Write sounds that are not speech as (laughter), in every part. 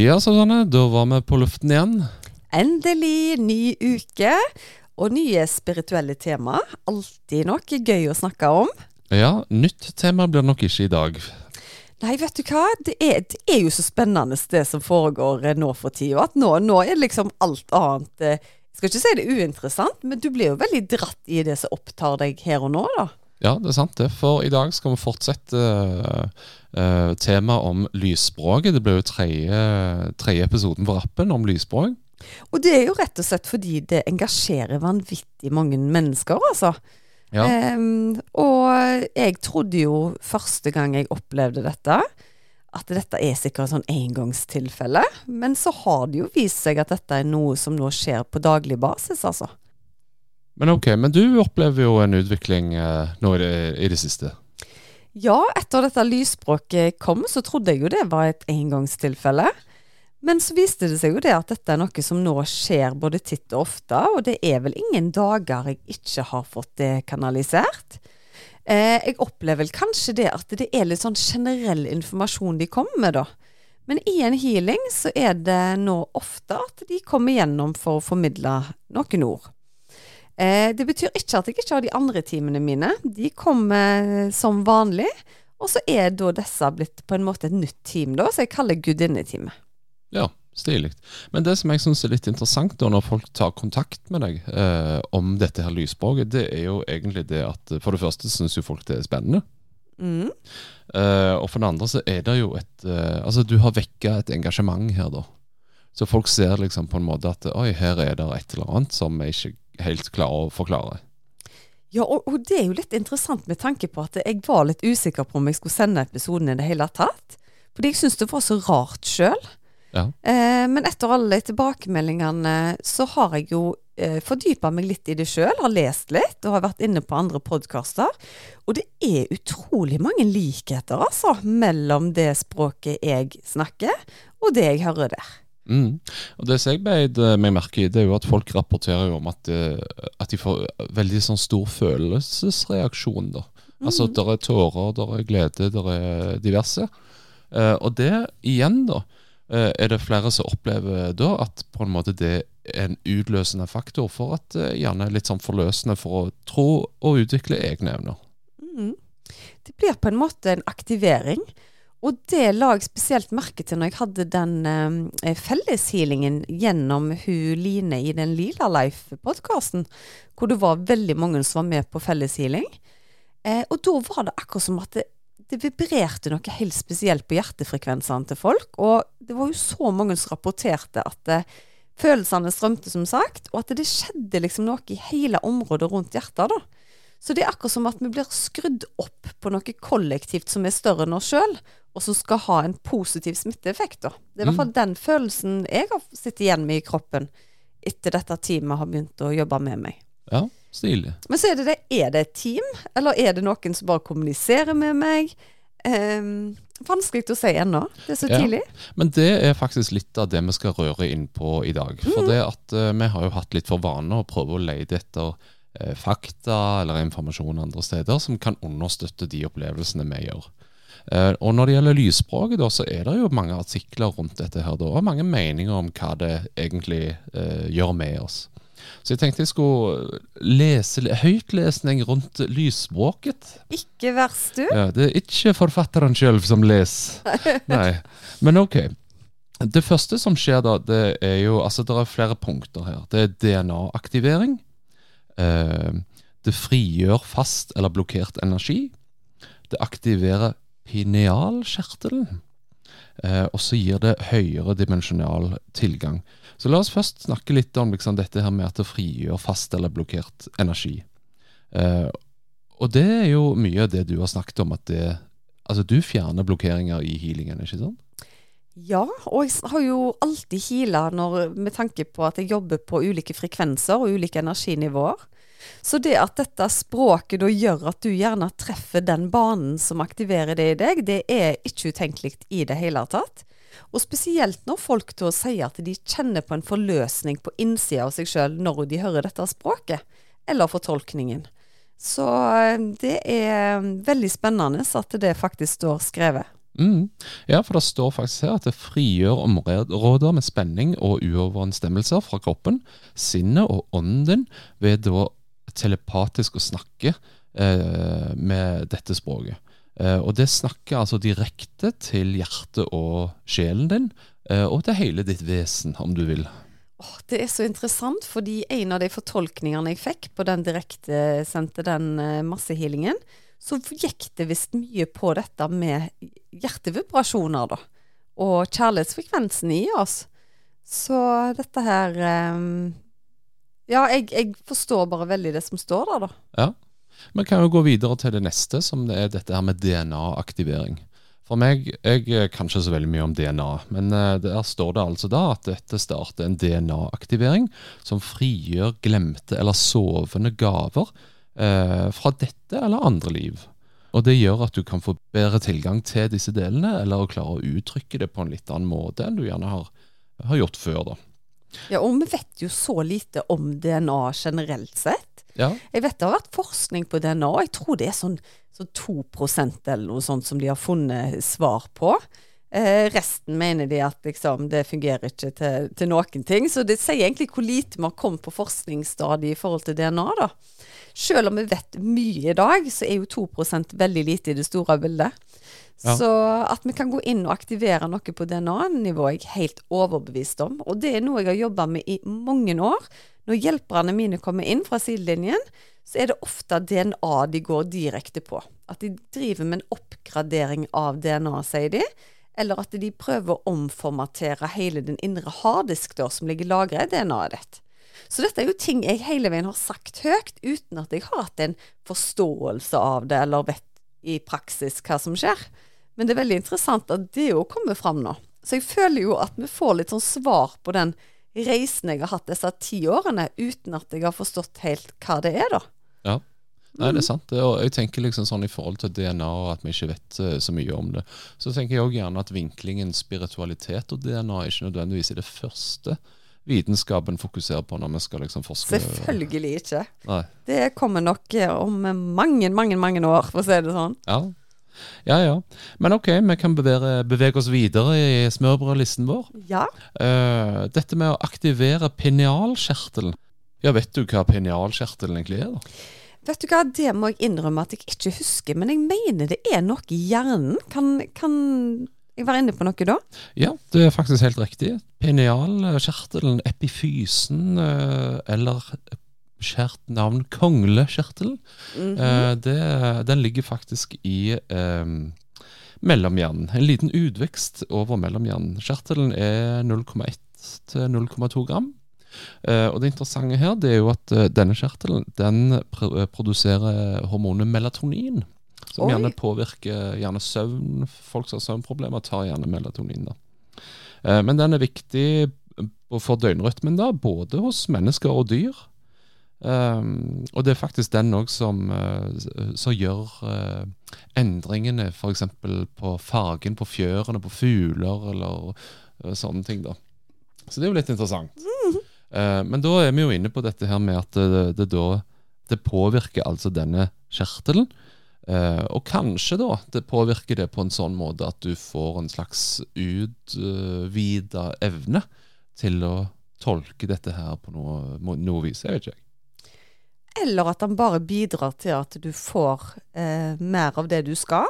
Ja, Susanne, da var vi på luften igjen. Endelig ny uke og nye spirituelle tema. Alltid noe gøy å snakke om. Ja, nytt tema blir det nok ikke i dag. Nei, vet du hva? Det er, det er jo så spennende det som foregår eh, nå for tida. At nå, nå er liksom alt annet eh, Jeg skal ikke si det er uinteressant, men du blir jo veldig dratt i det som opptar deg her og nå, da. Ja, det er sant det. For i dag skal vi fortsette uh, temaet om lysspråket. Det ble jo tredje, tredje episoden på rappen om lysspråk. Og det er jo rett og slett fordi det engasjerer vanvittig mange mennesker, altså. Ja. Um, og jeg trodde jo første gang jeg opplevde dette, at dette er sikkert et sånn engangstilfelle. Men så har det jo vist seg at dette er noe som nå skjer på daglig basis, altså. Men ok, men du opplever jo en utvikling eh, nå i det, i det siste. Ja, etter dette lysspråket kom, så trodde jeg jo det var et engangstilfelle. Men så viste det seg jo det at dette er noe som nå skjer både titt og ofte, og det er vel ingen dager jeg ikke har fått det kanalisert. Eh, jeg opplever vel kanskje det at det er litt sånn generell informasjon de kommer med, da. Men i en healing så er det nå ofte at de kommer gjennom for å formidle noen ord. Eh, det betyr ikke at jeg ikke har de andre timene mine. De kommer som vanlig. Og så er da disse blitt på en måte et nytt team, da, så jeg kaller gudinnetime. Ja, stilig. Men det som jeg syns er litt interessant da, når folk tar kontakt med deg eh, om dette her lysspråket, det er jo egentlig det at for det første syns jo folk det er spennende. Mm. Eh, og for det andre så er det jo et eh, Altså, du har vekka et engasjement her, da. Så folk ser liksom på en måte at oi, her er det et eller annet som jeg ikke helt klarer å forklare. Ja, og, og det er jo litt interessant med tanke på at jeg var litt usikker på om jeg skulle sende episoden i det hele tatt. Fordi jeg syns det var så rart sjøl. Ja. Eh, men etter alle tilbakemeldingene så har jeg jo eh, fordypa meg litt i det sjøl, har lest litt og har vært inne på andre podkaster. Og det er utrolig mange likheter, altså, mellom det språket jeg snakker, og det jeg hører der. Mm. Og Det som jeg beit meg merke i, det er jo at folk rapporterer jo om at, eh, at de får veldig sånn stor følelsesreaksjon. da. Altså Mm. der er tårer, der er glede, der er diverse. Eh, og det igjen, da, eh, er det flere som opplever da at på en måte det er en utløsende faktor for at det gjerne er litt sånn forløsende for å tro og utvikle egne evner. Mm. Det blir på en måte en aktivering. Og det la jeg spesielt merke til når jeg hadde den eh, felleshealingen gjennom hun Line i den Lila Life-podkasten, hvor det var veldig mange som var med på felleshealing. Eh, og da var det akkurat som at det, det vibrerte noe helt spesielt på hjertefrekvensene til folk. Og det var jo så mange som rapporterte at eh, følelsene strømte, som sagt, og at det skjedde liksom noe i hele området rundt hjertet. da. Så det er akkurat som at vi blir skrudd opp på noe kollektivt som er større enn oss sjøl, og som skal ha en positiv smitteeffekt. da. Det er i hvert fall den følelsen jeg har sittet igjen med i kroppen etter dette teamet har begynt å jobbe med meg. Ja, stilig. Men så er det det, er det et team, eller er det noen som bare kommuniserer med meg? Um, vanskelig å si ennå. Det er så Ja. tidlig. Men det er faktisk litt av det vi skal røre inn på i dag. For det at uh, vi har jo hatt litt for vane å prøve å lete etter fakta eller informasjon andre steder som kan understøtte de opplevelsene vi gjør. Eh, og når det gjelder lysspråket, så er det jo mange artikler rundt dette her, og mange meninger om hva det egentlig eh, gjør med oss. Så jeg tenkte jeg skulle lese høytlesning rundt lysspråket. Ikke verst, du. Ja, det er ikke forfatteren sjøl som leser. (laughs) Nei. Men ok. Det første som skjer da, det er jo Altså, det er flere punkter her. Det er DNA-aktivering. Eh, det frigjør fast eller blokkert energi. Det aktiverer pinealkjertelen. Eh, og så gir det høyere dimensjonal tilgang. Så la oss først snakke litt om liksom, dette her med at det frigjør fast eller blokkert energi. Eh, og det er jo mye av det du har snakket om, at det, Altså, du fjerner blokkeringer i healingen, ikke sant? Ja, og jeg har jo alltid heala med tanke på at jeg jobber på ulike frekvenser og ulike energinivåer. Så det at dette språket da gjør at du gjerne treffer den banen som aktiverer det i deg, det er ikke utenkelig i det hele tatt. Og spesielt når folk da sier at de kjenner på en forløsning på innsida av seg sjøl når de hører dette språket, eller fortolkningen. Så eh, det er veldig spennende at det faktisk står skrevet. Mm. Ja, for det står faktisk her at det frigjør områder med spenning og uoverensstemmelser fra kroppen, sinnet og ånden din ved da telepatisk å snakke eh, med dette språket. Eh, og det snakker altså direkte til hjertet og sjelen din, eh, og til hele ditt vesen, om du vil. Oh, det er så interessant, fordi en av de fortolkningene jeg fikk på den direktesendte den uh, massehealingen, så gikk det visst mye på dette med hjertevibrasjoner, da. Og kjærlighetsfrekvensen i oss. Så dette her um, Ja, jeg, jeg, forstår bare veldig det som står der, da. Ja. Vi kan jo gå videre til det neste, som det er dette her med DNA-aktivering. For meg, Jeg kan ikke så veldig mye om DNA, men uh, der står det altså da at dette starter en DNA-aktivering som frigjør glemte eller sovende gaver eh, fra dette eller andre liv. Og Det gjør at du kan få bedre tilgang til disse delene, eller klare å uttrykke det på en litt annen måte enn du gjerne har, har gjort før. da. Ja, og vi vet jo så lite om DNA generelt sett. Ja. Jeg vet det har vært forskning på DNA, og jeg tror det er sånn, sånn 2 eller noe sånt som de har funnet svar på. Eh, resten mener de at liksom, det fungerer ikke til, til, noen ting. Så det sier egentlig hvor lite vi har kommet på forskningsstadiet i forhold til DNA. da. Selv om vi vet mye i dag, så er jo 2% veldig lite i det store bildet. Ja. Så at vi kan gå inn og aktivere noe på DNA-nivå, er jeg helt overbevist om. Og det er noe jeg har jobba med i mange år. Når hjelperne mine kommer inn fra sidelinjen, så er det ofte DNA de går direkte på. At de driver med en oppgradering av DNA, sier de. Eller at de prøver å omformatere hele den indre harddisk som ligger lagra i DNA-et ditt. Så dette er jo ting jeg hele veien har sagt høyt, uten at jeg har hatt en forståelse av det, eller vet i praksis hva som skjer. Men det er veldig interessant at det jo kommer fram nå. Så jeg føler jo at vi får litt sånn svar på den reisen jeg har hatt disse ti årene, uten at jeg har forstått helt hva det er, da. Ja. Nei, det er sant. Og jeg tenker liksom sånn I forhold til DNA og at vi ikke vet uh, så mye om det, så tenker jeg òg gjerne at vinklingen spiritualitet og DNA ikke nødvendigvis er det første vitenskapen fokuserer på når vi skal liksom forske. Selvfølgelig ikke. Nei. Det kommer nok om mange, mange, mange år, for å si det sånn. Ja, ja, ja. Men ok, vi kan bevege, bevege oss videre i smørbrødlisten vår. Ja. Uh, dette med å aktivere pinealkjertelen. Ja, vet du hva pinealkjertelen egentlig er? da? Vet du hva, Det må jeg innrømme at jeg ikke husker, men jeg mener det er noe i hjernen. Kan, kan jeg var inne på noe da? Ja, det er faktisk helt riktig. Pinealkjertelen, epifysen uh, eller kjært navn konglekjertelen. Mm -hmm. eh, den ligger faktisk i eh, mellomhjernen. En liten utvekst over mellomhjernen. Kjertelen er 0,1 til 0,2 gram. Uh, og det interessante her det er jo at uh, denne kjertelen den pr produserer hormonet melatonin. Som Oi. gjerne påvirker gjerne søvn. Folk som har søvnproblemer, tar gjerne melatonin. da. Eh, men den er viktig for døgnrytmen, da, både hos mennesker og dyr. Um, og det er faktisk den òg som, uh, som, gjør uh, endringene f.eks. på fargen på fjørene på fugler eller uh, sånne ting. da. Så det er jo litt interessant. Mm. men da er vi jo inne på dette her med at det, det da det påvirker altså denne kjertelen. Og kanskje da det påvirker det på en sånn måte at du får en slags utvida evne til å tolke dette her på noe, noe vis. Jeg vet ikke. Eller at han bare bidrar til at du får eh, mer av det du skal.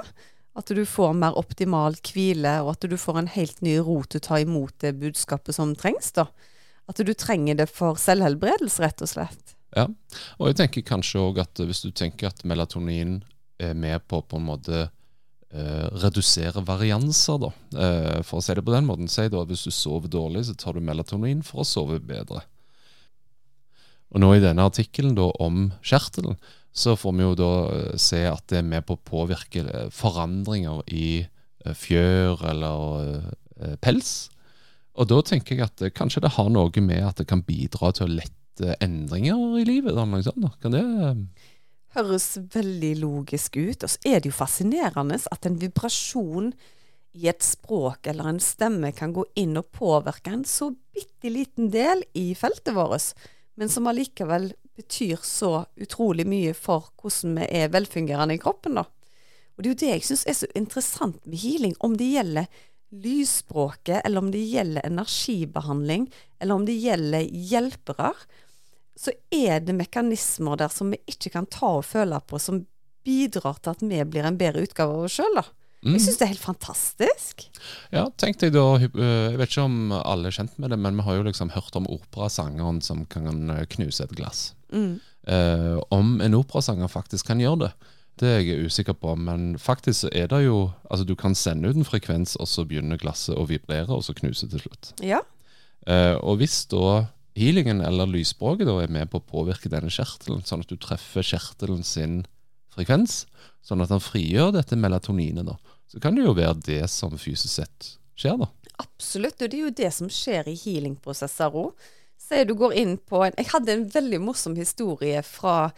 At du får mer optimal hvile, og at du får en helt ny ro til å ta imot det budskapet som trengs. da. At du trenger det for selvhelbredelse, rett og slett. Ja, og jeg tenker kanskje òg at hvis du tenker at melatonin er med på på en måte eh, redusere varianser, da. Eh, for å si det på den måten. Si da at hvis du sover dårlig, så tar du melatonin for å sove bedre. Og nå i denne artikkelen da om kjertelen, så får vi jo da eh, se at det er med på å påvirke eh, forandringer i eh, fjør eller pels. Og da tenker jeg at kanskje det har noe med at det kan bidra til å lette endringer i livet. da. Kan det Høres veldig logisk ut. Og så er det jo fascinerende at en vibrasjon i et språk eller en stemme kan gå inn og påvirke en så bitte liten del i feltet vårt, men som allikevel betyr så utrolig mye for hvordan vi er velfungerende i kroppen, da. Og det er jo det jeg syns er så interessant med healing, om det gjelder lysspråket, eller om det gjelder energibehandling, eller om det gjelder hjelpere, så er det mekanismer der som vi ikke kan ta og føle på, som bidrar til at vi blir en bedre utgave av oss sjøl, mm. Jeg syns det er helt fantastisk. Ja, tenk deg da øh, Jeg vet ikke om alle er kjent med det, men vi har jo liksom hørt om operasangeren som kan øh, knuse et glass. Mm. Eh, om en operasanger faktisk kan gjøre det, det er jeg usikker på. Men faktisk er det jo Altså, du kan sende ut en frekvens, og så begynner glasset å vibrere, og så knuse til slutt. Ja. Eh, og hvis da healingen eller lysspråket da er med på å påvirke denne kjertelen, sånn at du treffer kjertelen sin frekvens, sånn at han frigjør dette melatoninet, da, så kan det jo være det som fysisk sett skjer, da. Absolutt, og det er jo det som skjer i healingprosesser òg. Jeg hadde en veldig morsom historie fra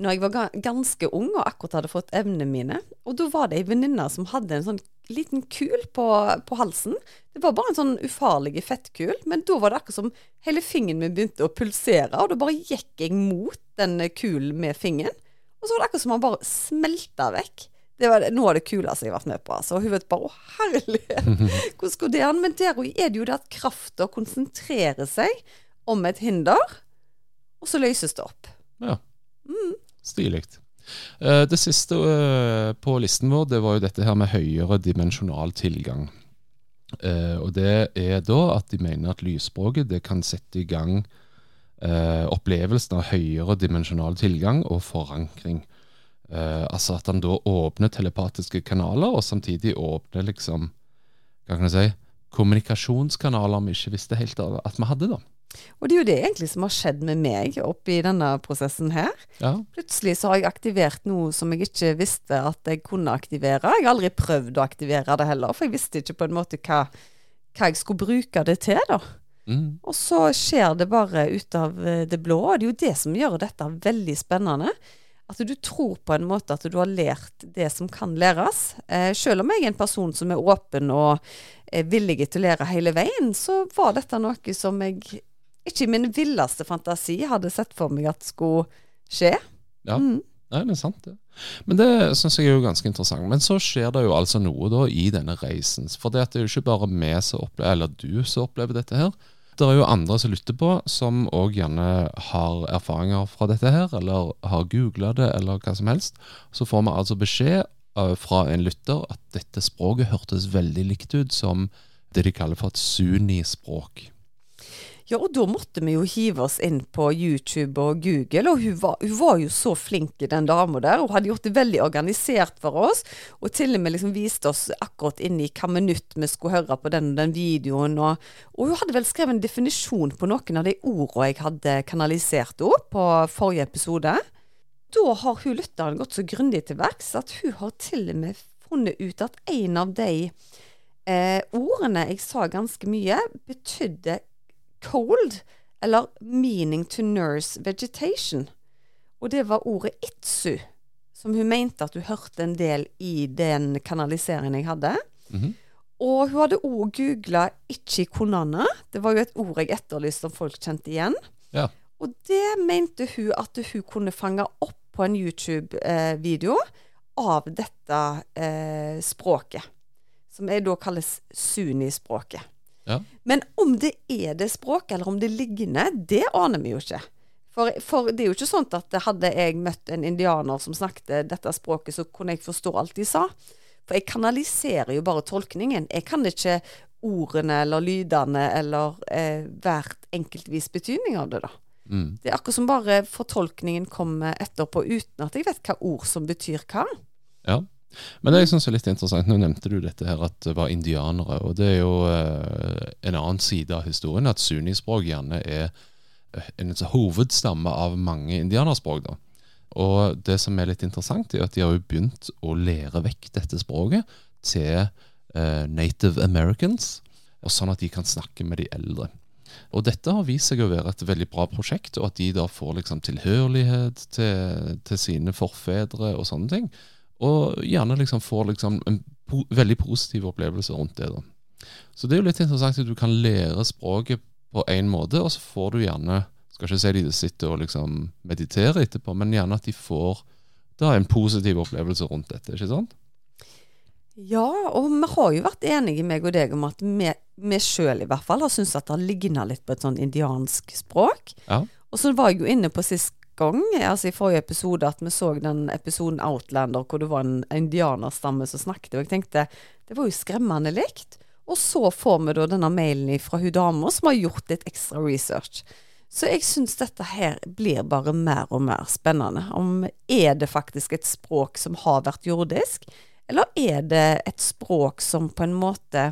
når jeg var ganske ung og akkurat hadde fått evnene mine. Og da var det ei venninne som hadde en sånn liten kul på, på halsen. Det var bare en sånn ufarlig fettkul, men da var det akkurat som hele fingeren min begynte å pulsere, og da bare gikk jeg mot den kulen med fingeren. Og så var det akkurat som han bare smelta vekk. Det var noe av det kuleste jeg har vært med på. Altså. Hun vet bare 'Å, herlighet', hvordan går det an? Men der er det jo det at krafta konsentrerer seg om et hinder, og så løses det opp. Ja. Stilig. Eh, Det siste eh, på listen vår det var jo dette her med høyere dimensjonal tilgang. Eh, og det er da at de mener at lysspråket det kan sette i gang opplevelsen av høyere dimensjonal tilgang og forankring. Altså at han da åpner telepatiske kanaler, og samtidig åpner liksom Hva kan jeg si kommunikasjonskanaler vi ikke visste helt at vi hadde, da. Og det er jo det egentlig som har skjedd med meg oppi denne prosessen her. Ja, Plutselig så har jeg aktivert noe som jeg ikke visste at jeg kunne aktivere. Jeg har aldri prøvd å aktivere det heller, for jeg visste ikke på en måte hva, hva jeg skulle bruke det til, da. mm, Og så skjer det bare ut av eh, det blå, og det er jo det som gjør dette veldig spennende. At du tror på en måte at du har lært det som kan læres. Eh, selv om jeg er en person som er åpen og er villig til å lære hele veien, så var dette noe som jeg ikke i min villeste fantasi hadde sett for meg at skulle skje. Ja. Mm. Nei, det er sant, det. Men det syns jeg er jo ganske interessant. Men så skjer det jo altså noe da i denne reisen. For det, det er jo ikke bare vi som opplever, eller du som opplever dette her. Det er jo andre som lytter på, som òg gjerne har erfaringer fra dette her, eller har googla det, eller hva som helst. Så får vi altså beskjed eh, fra en lytter at dette språket hørtes veldig likt ut som det de kaller for et sunni-språk. Ja, og da måtte vi jo hive oss inn på YouTube og Google, og hun var, hun var jo så flink, den dama der. Hun hadde gjort det veldig organisert for oss, og til og med liksom viste oss akkurat inn i hva minutt vi skulle høre på den, den videoen. Og, og hun hadde vel skrevet en definisjon på noen av de ordene jeg hadde kanalisert opp på forrige episode. Da har hun lytteren gått så grundig til verks at hun har til og med funnet ut at en av de eh, ordene jeg sa ganske mye, betydde cold, eller meaning to nurse vegetation. Og det var ordet itsu, som hun mente at hun hørte en del i den kanaliseringen jeg hadde. Mhm. Og hun hadde òg googla ichikonana. Det var jo et ord jeg etterlyste om folk kjente igjen. Ja. Og det mente hun at hun kunne fange opp på en YouTube-video av dette eh, språket. Som jeg da kalles sunni-språket. Ja. Men om det er det språket, eller om det er liggende, det aner vi jo ikke. For, for det er jo ikke sånn at hadde jeg møtt en indianer som snakket dette språket, så kunne jeg forstå alt de sa. For jeg kanaliserer jo bare tolkningen. Jeg kan ikke ordene eller lydene eller eh, hvert enkeltvis betydning av det, da. Mm. Det er akkurat som bare fortolkningen kommer etterpå uten at jeg vet hva ord som betyr hva. Ja. Men det jeg synes er litt interessant, nå nevnte du dette her at det var indianere, og det er jo eh, en annen side av historien, at sunnispråk gjerne er eh, en hovedstamme av mange indianerspråk. da. Og det som er litt interessant, er at de har jo begynt å lære vekk dette språket til eh, native americans, og sånn at de kan snakke med de eldre. Og dette har vist seg å være et veldig bra prosjekt, og at de da får liksom tilhørighet til, til sine forfedre og sånne ting. Og gjerne liksom får liksom en po veldig positiv opplevelse rundt det. da. Så det er jo litt interessant at du kan lære språket på én måte, og så får du gjerne Skal ikke si de sitter og liksom mediterer etterpå, men gjerne at de får da en positiv opplevelse rundt dette. ikke sant? Ja, og vi har jo vært enige, meg og deg, om at vi, vi sjøl i hvert fall har syntes at det ligner litt på et sånn indiansk språk. Ja. Og så var jeg jo inne på sist gang, altså i forrige episode, at vi så den episoden Outlander hvor det var en indianerstamme som snakket, og jeg tenkte det var jo skremmende likt. Og så får vi da denne mailen fra hun dama som har gjort litt ekstra research. Så jeg syns dette her blir bare mer og mer spennende. Om er det faktisk et språk som har vært jordisk, eller er det et språk som på en måte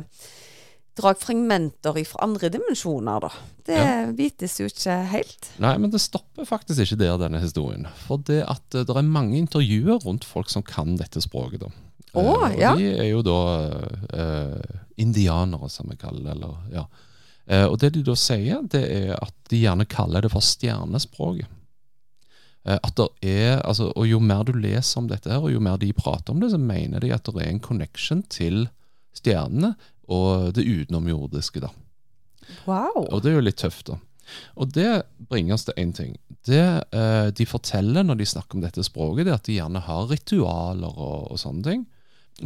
drar fragmenter fra andre dimensjoner, da? Det Ja. vites jo ikke helt. Nei, men det stopper faktisk ikke der, denne historien. For det at eh, det er mange intervjuer rundt folk som kan dette språket. da. Oh, Eh, og ja. De er jo da eh, indianere, som vi kaller det. Eller, ja. Eh, og det de da sier, det er at de gjerne kaller det for stjernespråket. Eh, at det er, altså, og Jo mer du leser om dette, her, og jo mer de prater om det, så mener de at det er en connection til stjernene og det utenomjordiske. da. Wow. Og det er jo litt tøft, da. Og det bringer oss til én ting. Det eh, de forteller når de snakker om dette språket, det er at de gjerne har ritualer og, og sånne ting.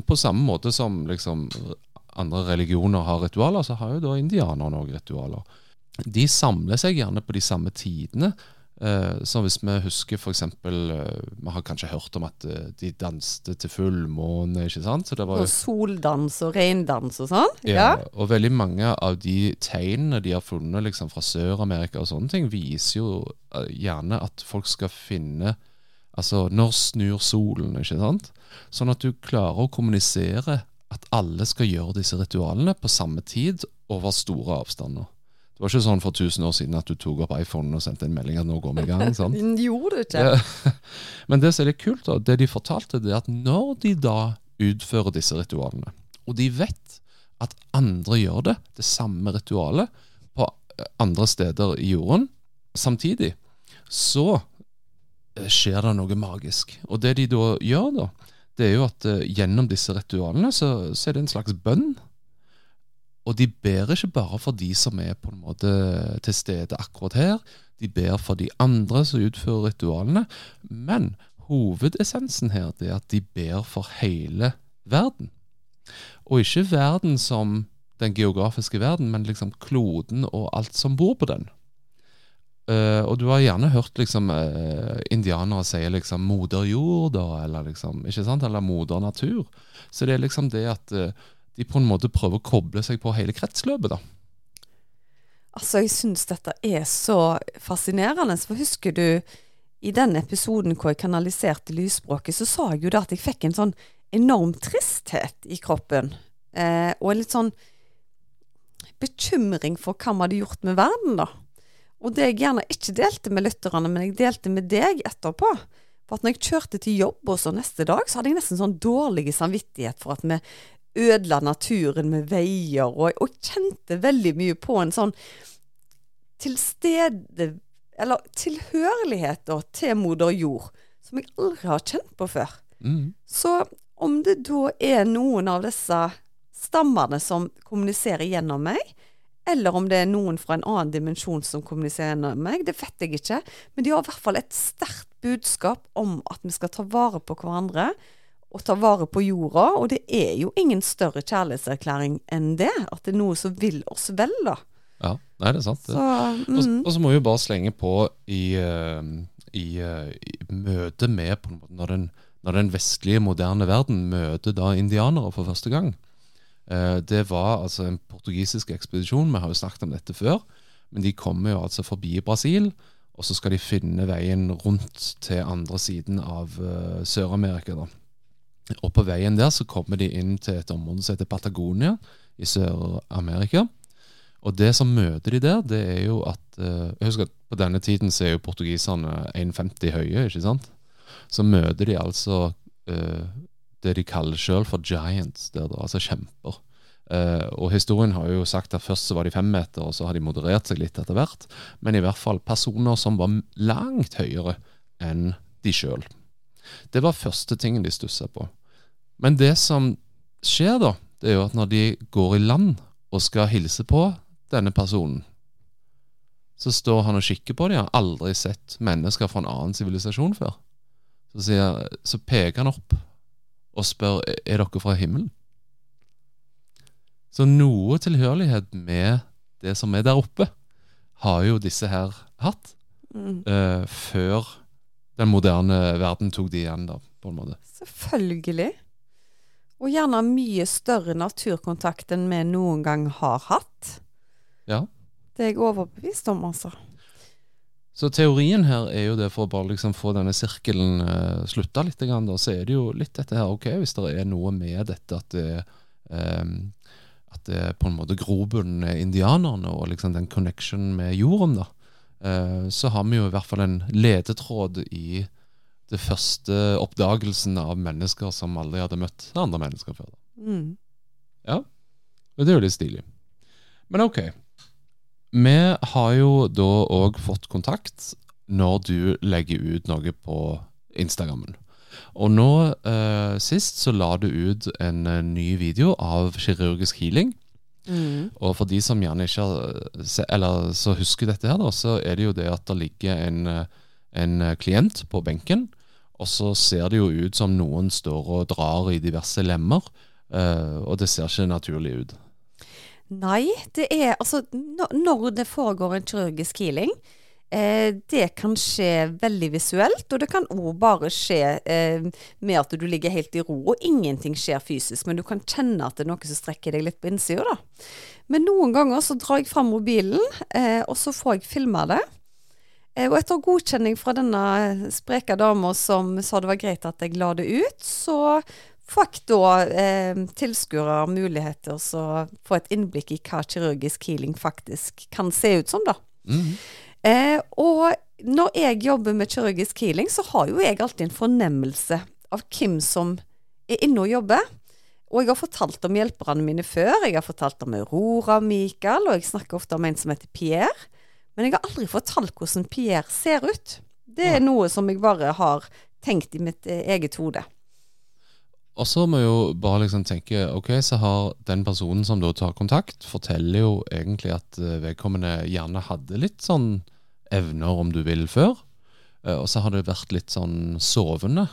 På samme måte som liksom andre religioner har ritualer, så har jo da indianerne òg ritualer. De samler seg gjerne på de samme tidene. Eh, så hvis vi husker f.eks. Eh, vi har kanskje hørt om at eh, de danste til fullmåne, ikke sant? Så Og soldans og reindans og sånn? ja, og veldig mange av de tegnene de har funnet liksom fra Sør-Amerika og sånne ting, viser jo gjerne at folk skal finne Altså, når snur solen, ikke sant? Sånn at du klarer å kommunisere at alle skal gjøre disse ritualene på samme tid over store avstander. Det var ikke sånn for 1000 år siden at du tok opp iPhonen og sendte en melding at nå går vi i gang. (laughs) sant? Gjorde det ikke? Ja. (laughs) Men det som er litt kult, da, det de fortalte, det er at når de da utfører disse ritualene, og de vet at andre gjør det, det samme ritualet, på eh, andre steder i jorden, samtidig, så eh, skjer det noe magisk. Og det de da gjør, da, det er jo at eh, gjennom disse ritualene så, så er det en slags bønn. Og de ber ikke bare for de som er på en måte til stede akkurat her, de ber for de andre som utfører ritualene, men hovedessensen her det er at de ber for hele verden. Og ikke verden som den geografiske verden, men liksom kloden og alt som bor på den. Uh, og du har gjerne hørt liksom uh, indianere si liksom 'moder jord', da, eller liksom, ikke sant? Eller 'moder natur'. Så det er liksom det at eh, de på en måte prøver å koble seg på hele kretsløpet, da. Altså, jeg syns dette er så fascinerende. For husker du i den episoden hvor jeg kanaliserte lysspråket, så sa jeg jo da at jeg fikk en sånn enorm tristhet i kroppen. Eh, og en litt sånn bekymring for hva vi hadde gjort med verden, da. Og det jeg gjerne ikke delte med lytterne, men jeg delte med deg etterpå. For at når jeg kjørte til jobb og så neste dag, så hadde jeg nesten sånn dårlig samvittighet for at vi ødela naturen med veier, og, og kjente veldig mye på en sånn tilstede... Eller tilhørighet da, til moder jord, som jeg aldri har kjent på før. Mm. Så om det da er noen av disse stammene som kommuniserer gjennom meg, eller om det er noen fra en annen dimensjon som kommuniserer gjennom meg, det vet jeg ikke. Men de har i hvert fall et sterkt budskap om at vi skal ta vare på hverandre og ta vare på jorda. Og det er jo ingen større kjærlighetserklæring enn det. At det er noe som vil oss vel, da. Ja, det er sant. Så Og, mm, og så må vi jo bare slenge på i, eh, i, eh, i møte med på en måte, når, den, når den vestlige, moderne verden møter da indianere for første gang. Eh, det var altså en portugisisk ekspedisjon, vi har jo snakket om dette før. Men de kommer jo altså forbi Brasil, og så skal de finne veien rundt til andre siden av Sør-Amerika. da. Og på veien der så kommer de inn til et område som heter Patagonia i Sør-Amerika. Og det som møter de der, det er jo at eh, Jeg husker at på denne tiden så er jo portugiserne 1,50 høye, ikke sant? så møter de altså uh, det de kaller sjøl for giants, der da, altså kjemper. Uh, og historien har jo sagt at først så var de fem meter, og så har de moderert seg litt etter hvert. Men i hvert fall personer som var langt høyere enn de sjøl. Det var første tingen de stussa på. Men det som skjer da, det er jo at når de går i land og skal hilse på denne personen, så står han og kikker på dem. Han har aldri sett mennesker fra en annen sivilisasjon før. Så, sier, så peker han opp og spør er dere fra himmelen. Så noe tilhørighet med det som er der oppe, har jo disse her hatt. Mm. uh, før den moderne verden tok de igjen, da, på en måte. Selvfølgelig. Og gjerne mye større naturkontakt enn vi noen gang har hatt. Ja. Det er jeg overbevist om, altså. Så teorien her er jo det for å bare liksom få denne sirkelen uh, slutta litt, grann, da, så er det jo litt dette her, ok, hvis det er noe med dette at det, um, at det er på en måte grobunnen er indianerne og liksom den connection med jorden, da, eh, så har vi jo i hvert fall en ledetråd i det første oppdagelsen av mennesker som aldri hadde møtt andre mennesker før. Mm. Ja, og det er jo litt stilig. Men ok. Vi har jo da òg fått kontakt når du legger ut noe på Instagrammen. Og nå eh, sist så la du ut en eh, ny video av kirurgisk healing. Mm. Og for de som gjerne ikke har Eller så husker dette her, da, så er det jo det at det ligger en, eh, en eh, klient på benken, og så ser det jo ut som noen står og drar i diverse lemmer, eh, og det ser ikke naturlig ut. Nei, det er altså Når det foregår en kirurgisk healing, eh, det kan skje veldig visuelt, og det kan òg bare skje eh, med at du ligger helt i ro, og ingenting skjer fysisk, men du kan kjenne at det er noe som strekker deg litt på innsida, da. Men noen ganger så drar jeg fram mobilen, eh, og så får jeg filma det. Eh, Og etter godkjenning fra denne spreke dama som sa det var greit at jeg la det ut, så fikk da eh, tilskuere muligheter til å få et innblikk i hva kirurgisk healing faktisk kan se ut som, da. Mhm. Eh, og når jeg jobber med kirurgisk healing, så har jo jeg alltid en fornemmelse av hvem som er inne og jobber. Og jeg har fortalt om hjelperne mine før. Jeg har fortalt om Aurora og Mikael, og jeg snakker ofte om en som heter Pierre. Men jeg har aldri fortalt hvordan Pierre ser ut. Det er noe som jeg bare har tenkt i mitt eh, eget hode. Og så må jeg jo bare liksom tenke Ok, så har den personen som da tar kontakt, forteller jo egentlig at eh, vedkommende gjerne hadde litt sånn evner, om du vil, før. Eh, og så har det vært litt sånn sovende.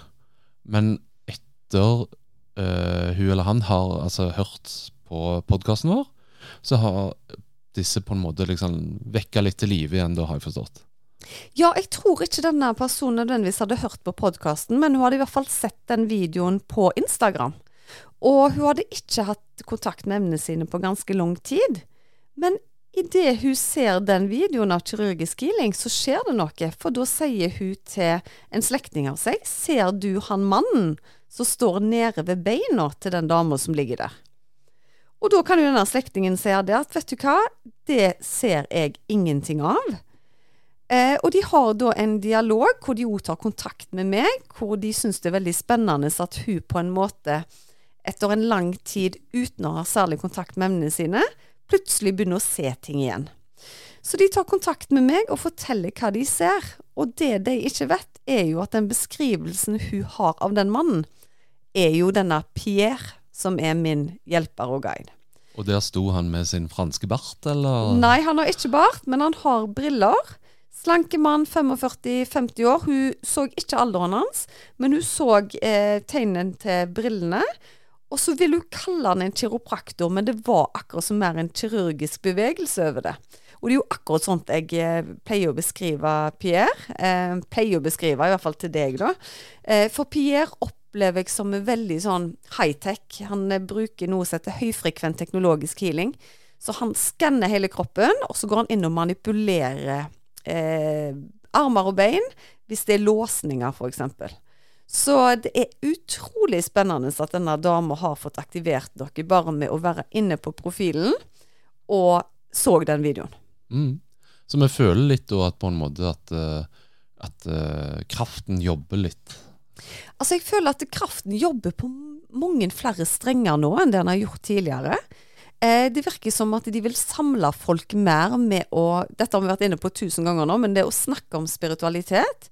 Men etter uh, hun eller han har altså hørt på podkasten vår, så har disse på en måte liksom vekka litt til live igjen, da har jeg forstått. Ja, jeg tror ikke denne personen nødvendigvis hadde hørt på podkasten, men hun hadde i hvert fall sett den videoen på Instagram. Og hun hadde ikke hatt kontakt med emnene sine på ganske lang tid. Men idet hun ser den videoen av kirurgisk healing, så skjer det noe. For da sier hun til en slektning av seg Ser du han mannen som står nede ved beina til den dama som ligger der? Og da kan jo denne slektningen si det at vet du hva, det ser jeg ingenting av. Eh, og de har da en dialog hvor de òg tar kontakt med meg, hvor de syns det er veldig spennende at hun på en måte, etter en lang tid uten å ha særlig kontakt med emnene sine, plutselig begynner å se ting igjen. Så de tar kontakt med meg og forteller hva de ser. Og det de ikke vet, er jo at den beskrivelsen hun har av den mannen, er jo denne Pierre, som er min hjelper og guide. Og der sto han med sin franske bart, eller? Nei, han har ikke bart, men han har briller. Slanke mann, 45-50 år. Hun så ikke alderen hans, men hun så eh, tegnen til brillene. Og så vil hun kalle han en kiropraktor, men det var akkurat som mer en kirurgisk bevegelse over det. Og det er jo akkurat sånt jeg eh, pleier å beskrive Pierre. Eh, pleier å beskrive, i hvert fall til deg, da. Eh, for Pierre opplever jeg som veldig sånn high-tech. Han eh, bruker noe som heter høyfrekvent teknologisk healing. Så han skanner hele kroppen, og så går han inn og manipulerer eh, armer og bein hvis det er låsninger, f.eks. Så det er utrolig spennende at denne dama har fått aktivert dere bare med å være inne på profilen og så den videoen. Mm. Så vi føler litt da at på en måte at, eh, at uh, kraften jobber litt Altså, jeg føler at kraften jobber på mange flere strenger nå enn det den har gjort tidligere. Eh, det virker som at de vil samle folk mer med å Dette har vi vært inne på tusen ganger nå, men det å snakke om spiritualitet.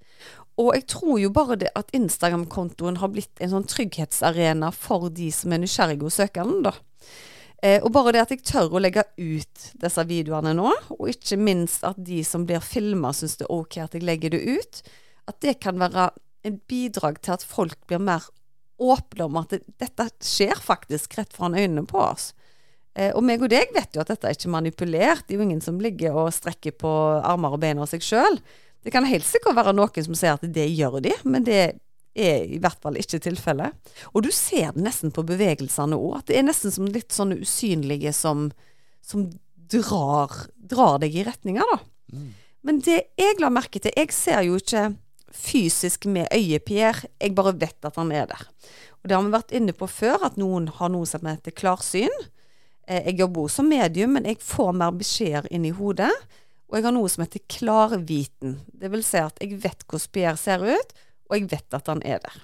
Og jeg tror jo bare det at Instagram-kontoen har blitt en sånn trygghetsarena for de som er nysgjerrige og søker den, da. Eh, og bare det at jeg tør å legge ut disse videoene nå, og ikke minst at de som blir filma syns det er ok at jeg legger det ut, at det kan være en bidrag til at folk blir mer åpne om at det, dette skjer faktisk rett foran øynene på oss. Eh, og meg og deg vet jo at dette er ikke manipulert. Det er jo ingen som ligger og strekker på armer og bein av seg sjøl. Det kan helt sikkert være noen som sier at det gjør de, men det er i hvert fall ikke tilfellet. Og du ser det nesten på bevegelsene òg, at det er nesten som litt sånne usynlige som, som drar, drar, deg i retninger, da. Mm. Men det jeg la merke til Jeg ser jo ikke fysisk med øyet Pierre, jeg bare vet at han er der. Og det har vi vært inne på før, at noen har noe som heter klarsyn. Eh, jeg jobber også som medium, men jeg får mer beskjeder inn i hodet. Og jeg har noe som heter klarviten. Det vil si at jeg vet hvordan Pierre ser ut, og jeg vet at han er der.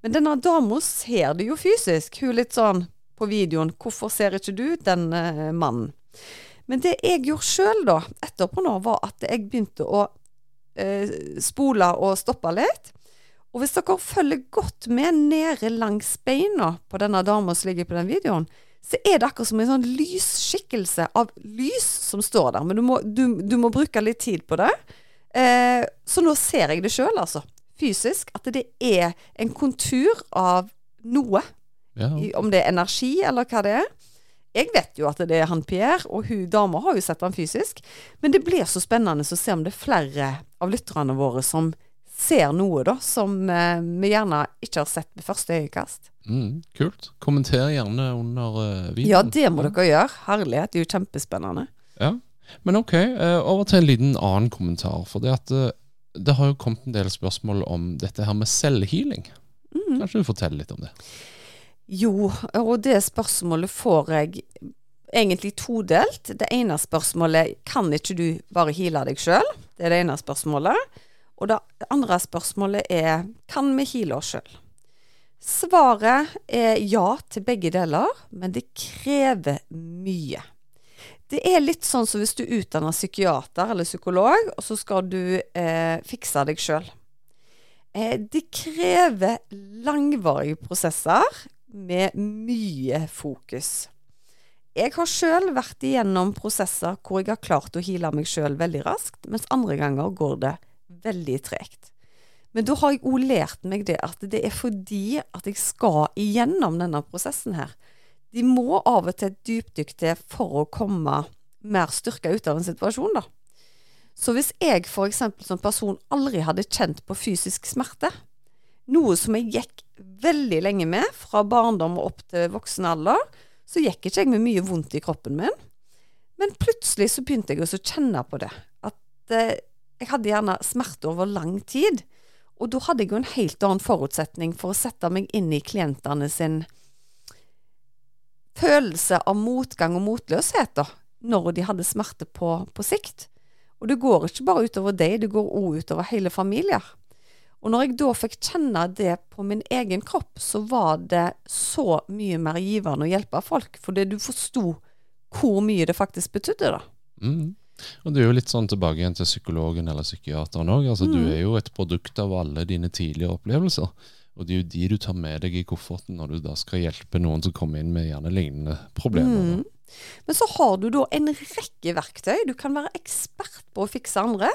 Men denne dama ser det jo fysisk. Hun litt sånn på videoen 'Hvorfor ser ikke du den uh, mannen?' Men det jeg gjorde sjøl da, etterpå nå, var at jeg begynte å uh, spole og stoppe litt. Og hvis dere følger godt med nede langs beina på denne dama som ligger på den videoen, så er det akkurat som en sånn lysskikkelse av lys som står der. Men du må, du, du må bruke litt tid på det. Eh, så nå ser jeg det sjøl, altså fysisk at det er en kontur av noe. Ja. Om det er energi, eller hva det er. Jeg vet jo at det er han Pierre, og hun dama har jo sett han fysisk. Men det blir så spennende å se om det er flere av lytterne våre som ser noe da, som eh, vi gjerne ikke har sett ved første øyekast. Mm, kult. Kommenter gjerne under uh, videoen. Ja, det må dere gjøre. Herlighet. Det er jo kjempespennende. Ja. Men ok, uh, over til en liten annen kommentar. For det at det har jo kommet en del spørsmål om dette her med selvhealing. Mm. Kanskje du forteller litt om det? Jo, og det spørsmålet får jeg egentlig todelt. Det ene spørsmålet kan ikke du bare heale deg sjøl? Det er det ene spørsmålet. Og det andre spørsmålet er kan vi heale oss sjøl? Svaret er ja til begge deler, men det krever mye. Det er litt sånn som hvis du utdanner psykiater eller psykolog, og så skal du eh, fikse deg sjøl. Eh, det krever langvarige prosesser med mye fokus. Jeg har sjøl vært igjennom prosesser hvor jeg har klart å heale meg sjøl veldig raskt, mens andre ganger går det veldig tregt. Men da har jeg òg lært meg det at det er fordi at jeg skal igjennom denne prosessen her de må av og til et til for å komme mer styrka ut av en situasjon, da. Så hvis jeg f.eks. som person aldri hadde kjent på fysisk smerte, noe som jeg gikk veldig lenge med, fra barndom og opp til voksen alder, så gikk ikke jeg med mye vondt i kroppen min. Men plutselig så begynte jeg å kjenne på det. At eh, jeg hadde gjerne smerte over lang tid. Og da hadde jeg jo en helt annen forutsetning for å sette meg inn i klientene sin følelse av motgang og motløshet da, når de hadde smerte på, på sikt. Og det går ikke bare utover deg, det går òg utover hele familier. Og når jeg da fikk kjenne det på min egen kropp, så var det så mye mer givende å hjelpe folk. Fordi du forsto hvor mye det faktisk betydde, da. Mm. Og det er jo litt sånn tilbake igjen til psykologen eller psykiateren òg. Altså, mm. Du er jo et produkt av alle dine tidligere opplevelser. Og det er jo de du tar med deg i kofferten når du da skal hjelpe noen som kommer inn med gjerne lignende problemer. Mm. Men så har du da en rekke verktøy. Du kan være ekspert på å fikse andre,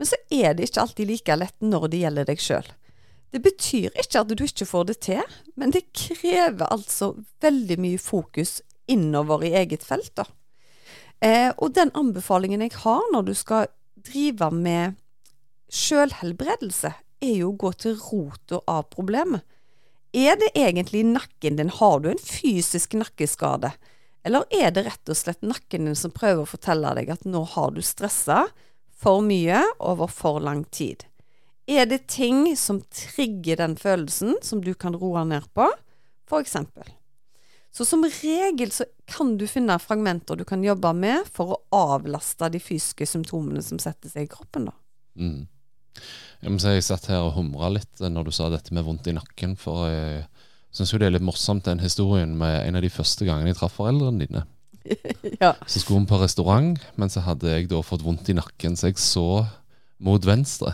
men så er det ikke alltid like lett når det gjelder deg sjøl. Det betyr ikke at du ikke får det til, men det krever altså veldig mye fokus innover i eget felt. da. Eh, og den anbefalingen jeg har når du skal drive med sjølhelbredelse, er jo å gå til rota av problemet. Er det egentlig nakken din? Har du en fysisk nakkeskade? Eller er det rett og slett nakken din som prøver å fortelle deg at nå har du stressa for mye over for lang tid? Er det ting som trigger den følelsen, som du kan roe ned på? For eksempel. Så som regel så kan du finne fragmenter du kan jobbe med for å avlaste de fysiske symptomene som setter seg i kroppen. da. Mm. Jeg må si jeg satt her og humra litt når du sa dette med vondt i nakken. For jeg syns jo det er litt morsomt den historien med en av de første gangene jeg traff foreldrene dine. (laughs) Ja. Så skulle hun på restaurant, men så hadde jeg da fått vondt i nakken, så jeg så mot venstre.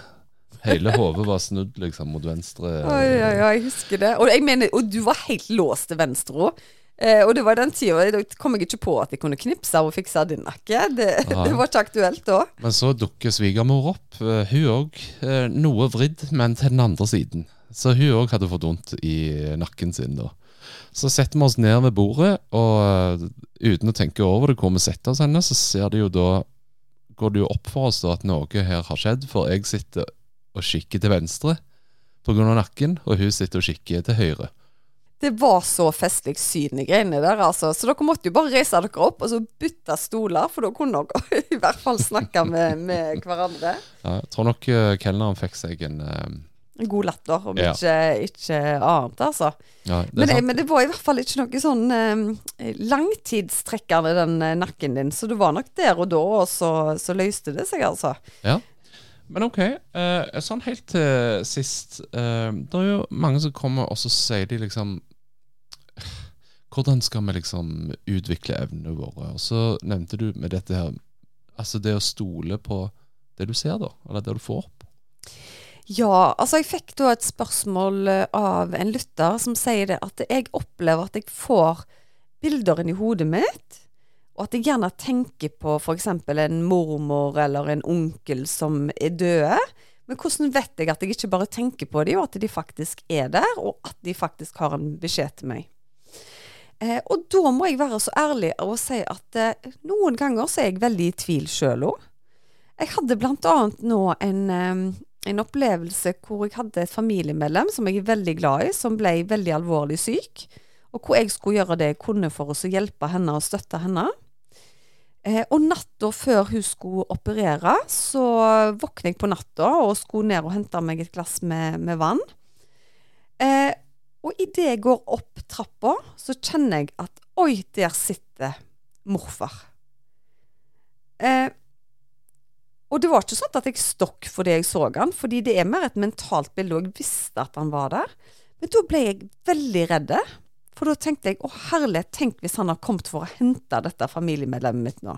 Hele hodet var snudd liksom mot venstre. Oi, oi, oi, jeg husker det. Og, mener, og du var helt låst til venstre òg. Eh, og det var den tida Da kom jeg ikke på at jeg kunne knipse og fikse din nakke. Det, (laughs) det var ikke aktuelt da. Men så dukker svigermor opp. Eh, Hun òg eh, noe vridd, men til den andre siden. Så hun òg hadde fått vondt i nakken sin da. Så setter vi oss ned ved bordet, og eh, uten å tenke over det hvor vi setter oss henne, så ser det jo da går det jo opp for oss da at noe her har skjedd, for jeg sitter og kikker til venstre pga. nakken, og hun sitter og kikker til høyre. Det var så festlig syn i greiene der, altså. Så dere måtte jo bare reise dere opp og så bytte stoler, for da kunne dere (laughs) i hvert fall snakke med, med hverandre. Ja, jeg tror nok uh, kelneren fikk seg en eh, En god latter, om Ja. ikke, ikke annet, altså. Ja, det Men, det- men det var i hvert fall ikke noe sånn eh, langtidstrekkende, den uh, nakken din. Så det var nok der og da, og så, så løste det seg, altså. Ja. Men ok, eh, sånn helt til sist eh, Det er jo mange som kommer og så sier de liksom Hvordan skal vi liksom utvikle evnene våre? Og så nevnte du med dette her Altså det å stole på det du ser, da. Eller det du får opp. Ja, altså jeg fikk da et spørsmål eh, av en lytter som sier det at jeg opplever at jeg får bilder inn i hodet mitt, og at jeg gjerne tenker på f.eks. en mormor eller en onkel som er døde. Men hvordan vet jeg at jeg ikke bare tenker på dem, og at de faktisk er der, og at de faktisk har en beskjed til meg? Eh, og da må jeg være så ærlig og si at eh, noen ganger så er jeg veldig i tvil sjøl òg. Jeg hadde annet nå en, eh, en opplevelse hvor jeg hadde et familiemedlem som jeg er veldig glad i, som ble veldig alvorlig syk. Og hvor jeg skulle gjøre det jeg kunne for å hjelpe henne og støtte henne. Eh, og natta før hun skulle operere, så våkner jeg på natta og skulle ned og hente meg et glass med, med vann. Eh, og idet jeg går opp trappa, så kjenner jeg at oi, der sitter morfar. Eh, og det var ikke sånn at jeg stokk fordi jeg så han, fordi det er mer et mentalt bilde, og jeg visste at han var der. Men da ble jeg veldig redd, for da tenkte jeg å herlighet, tenk hvis han har kommet for å hente dette familiemedlemmet mitt nå.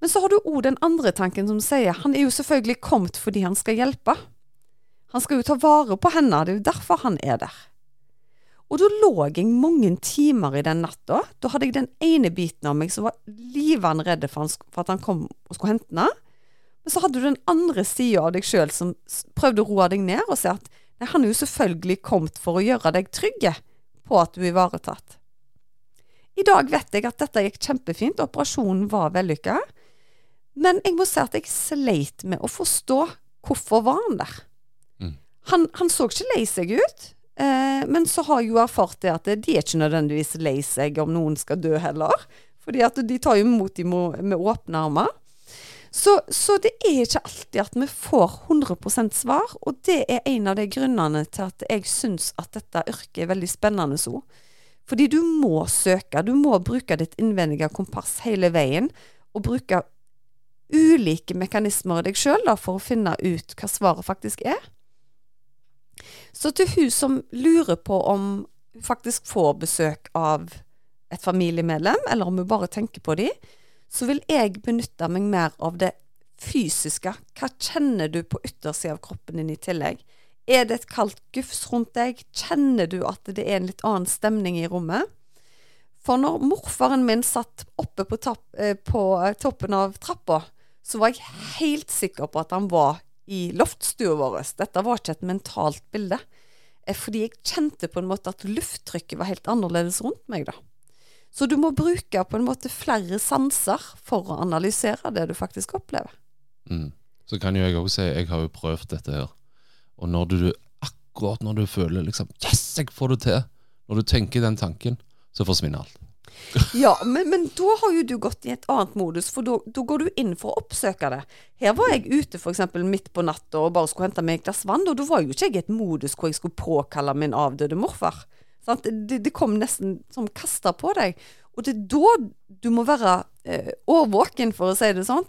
Men så har du òg den andre tanken som sier han er jo selvfølgelig kommet fordi han skal hjelpe. Han skal jo ta vare på henne, det er jo derfor han er der. Og da lå jeg mange timer i den natta. Da hadde jeg den ene biten av meg som var livende redd for, at han kom og skulle hente henne. Men så hadde du den andre sida av deg sjøl som prøvde å roe deg ned og si at nei, han er jo selvfølgelig kommet for å gjøre deg trygge på at du er ivaretatt. I dag vet jeg at dette gikk kjempefint, operasjonen var vellykka. Men jeg må si at jeg sleit med å forstå hvorfor var han der. Han, han så ikke lei seg ut, eh, men så har jeg jo erfart det at de er ikke nødvendigvis lei seg om noen skal dø heller. Fordi de tar jo imot dem med åpne armer. Så, så det er ikke alltid at vi får 100% svar, og det er en av de grunnene til at jeg syns at dette yrket er veldig spennende så. Fordi du må søke, du må bruke ditt innvendige kompass hele veien, og bruke ulike mekanismer i deg sjøl for å finne ut hva svaret faktisk er. Så til hun som lurer på om hun faktisk får besøk av et familiemedlem, eller om hun bare tenker på de, så vil jeg benytte meg mer av det fysiske. Hva kjenner du på yttersida av kroppen din i tillegg? Er det et kaldt gufs rundt deg? Kjenner du at det er en litt annen stemning i rommet? For når morfaren min satt oppe på, tapp, eh, på toppen av trappa, så var jeg helt sikker på at han var i loftstua vår. Dette var ikke et mentalt bilde. Eh, Fordi jeg kjente på en måte at lufttrykket var helt annerledes rundt meg, da. Så du må bruke på en måte flere sanser for å analysere det du faktisk opplever. Mm. Så kan jo jeg òg si jeg har jo prøvd dette her. Og når du akkurat når du føler liksom Yes, jeg får det til! Når du tenker den tanken, så forsvinner alt. Ja, men, men da har jo du gått i et annet modus, for da går du inn for å oppsøke det. Her var jeg ute f.eks. midt på natta og bare skulle hente meg et glass vann, og da var jo ikke jeg i et modus hvor jeg skulle påkalle min avdøde morfar. Det, det kom nesten som kasta på deg. Og det er da du må være eh, årvåken, for å si det sånn.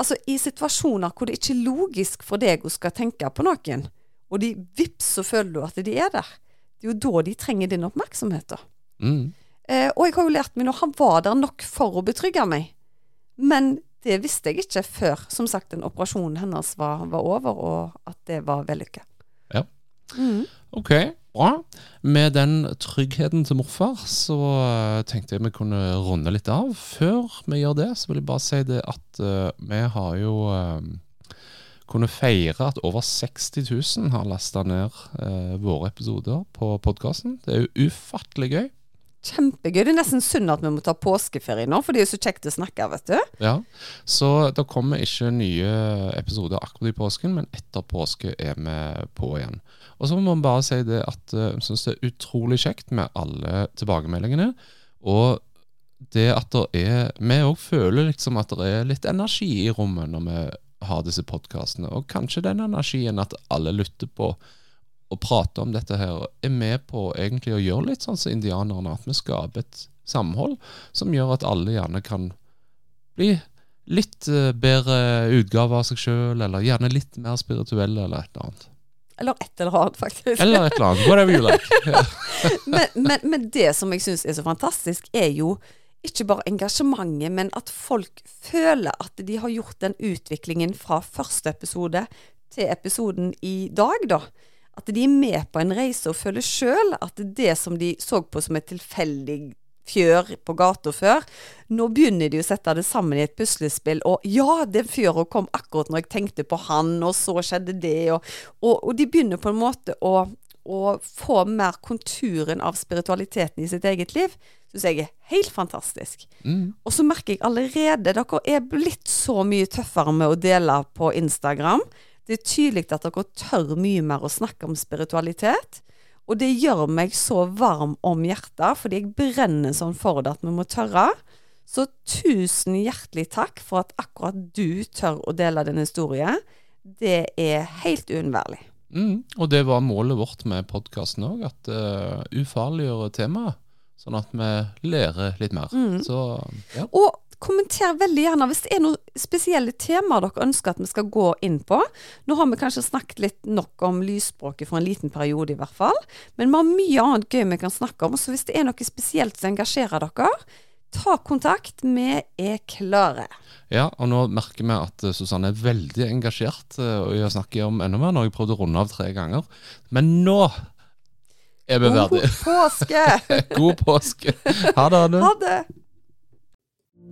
Altså i situasjoner hvor det ikke er logisk for deg å skal tenke på noen, og de vips så føler du at de er der. Det er jo da de trenger din oppmerksomhet, da. Mm. Eh, og jeg har jo lært meg nå, han var der nok for å betrygge meg. Men det visste jeg ikke før som sagt den operasjonen hennes var, var over, og at det var vellykka. Ja. Mm. Ok, bra. Med den tryggheten til morfar, så eh, tenkte jeg vi kunne runde litt av. Før vi gjør det, så vil jeg bare si det at uh, vi har jo uh, kunnet feire at over 60 000 har lasta ned uh, våre episoder på podkasten. Det er jo ufattelig gøy. Kjempegøy. Det er nesten synd at vi må ta påskeferie nå, for det er jo så kjekt å snakke, vet du. Ja, Så det kommer ikke nye episoder akkurat i påsken, men etter påske er vi på igjen. Og så må vi bare si det at eh, jeg syns det er utrolig kjekt med alle tilbakemeldingene. Og det at det er Vi òg føler liksom at det er litt energi i rommet når vi har disse podkastene. Og kanskje den energien at alle lytter på og prate om dette her, er med på egentlig å gjøre litt sånn som indianerne. At vi skaper et samhold som gjør at alle gjerne kan bli litt eh, bedre utgave av seg sjøl, eller gjerne litt mer spirituelle, eller et eller annet. Eller et eller annet, faktisk. Eller et eller annet. Whatever you like. (laughs) Men, men, men det som jeg syns er så fantastisk, er jo ikke bare engasjementet, men at folk føler at de har gjort den utviklingen fra første episode til episoden i dag, da. At de er med på en reise og føler sjøl at det som de så på som et tilfeldig fjør på gata før, nå begynner de å sette det sammen i et puslespill. Og ja, den fjøra kom akkurat når jeg tenkte på han, og så skjedde det. Og, og, og de begynner på en måte å, å få mer konturen av spiritualiteten i sitt eget liv. Syns jeg er helt fantastisk. Mm. Og så merker jeg allerede Dere er blitt så mye tøffere med å dele på Instagram. Det er tydelig at dere tør mye mer å snakke om spiritualitet. Og det gjør meg så varm om hjertet, fordi jeg brenner sånn for det at vi må tørre. Så tusen hjertelig takk for at akkurat du tør å dele din historie. Det er helt uunnværlig. Mm. Og det var målet vårt med podkasten òg, at uh, ufarliggjøre temaet. Sånn at vi lærer litt mer. Mm. Så ja. Og kommenter veldig gjerne hvis det er noen spesielle temaer dere ønsker at vi skal gå inn på. Nå har vi kanskje snakket litt nok om lysspråket for en liten periode, i hvert fall. Men vi har mye annet gøy vi kan snakke om. Så hvis det er noe spesielt som engasjerer dere, ta kontakt. Vi er klare. Ja, og nå merker vi at eh, Susanne er veldig engasjert. i Og jeg snakker om enda mer. Nå har jeg prøvd å runde av tre ganger. Men nå er vi God ferdige. påske! (laughs) God påske. Ha det. Anne. Ha det!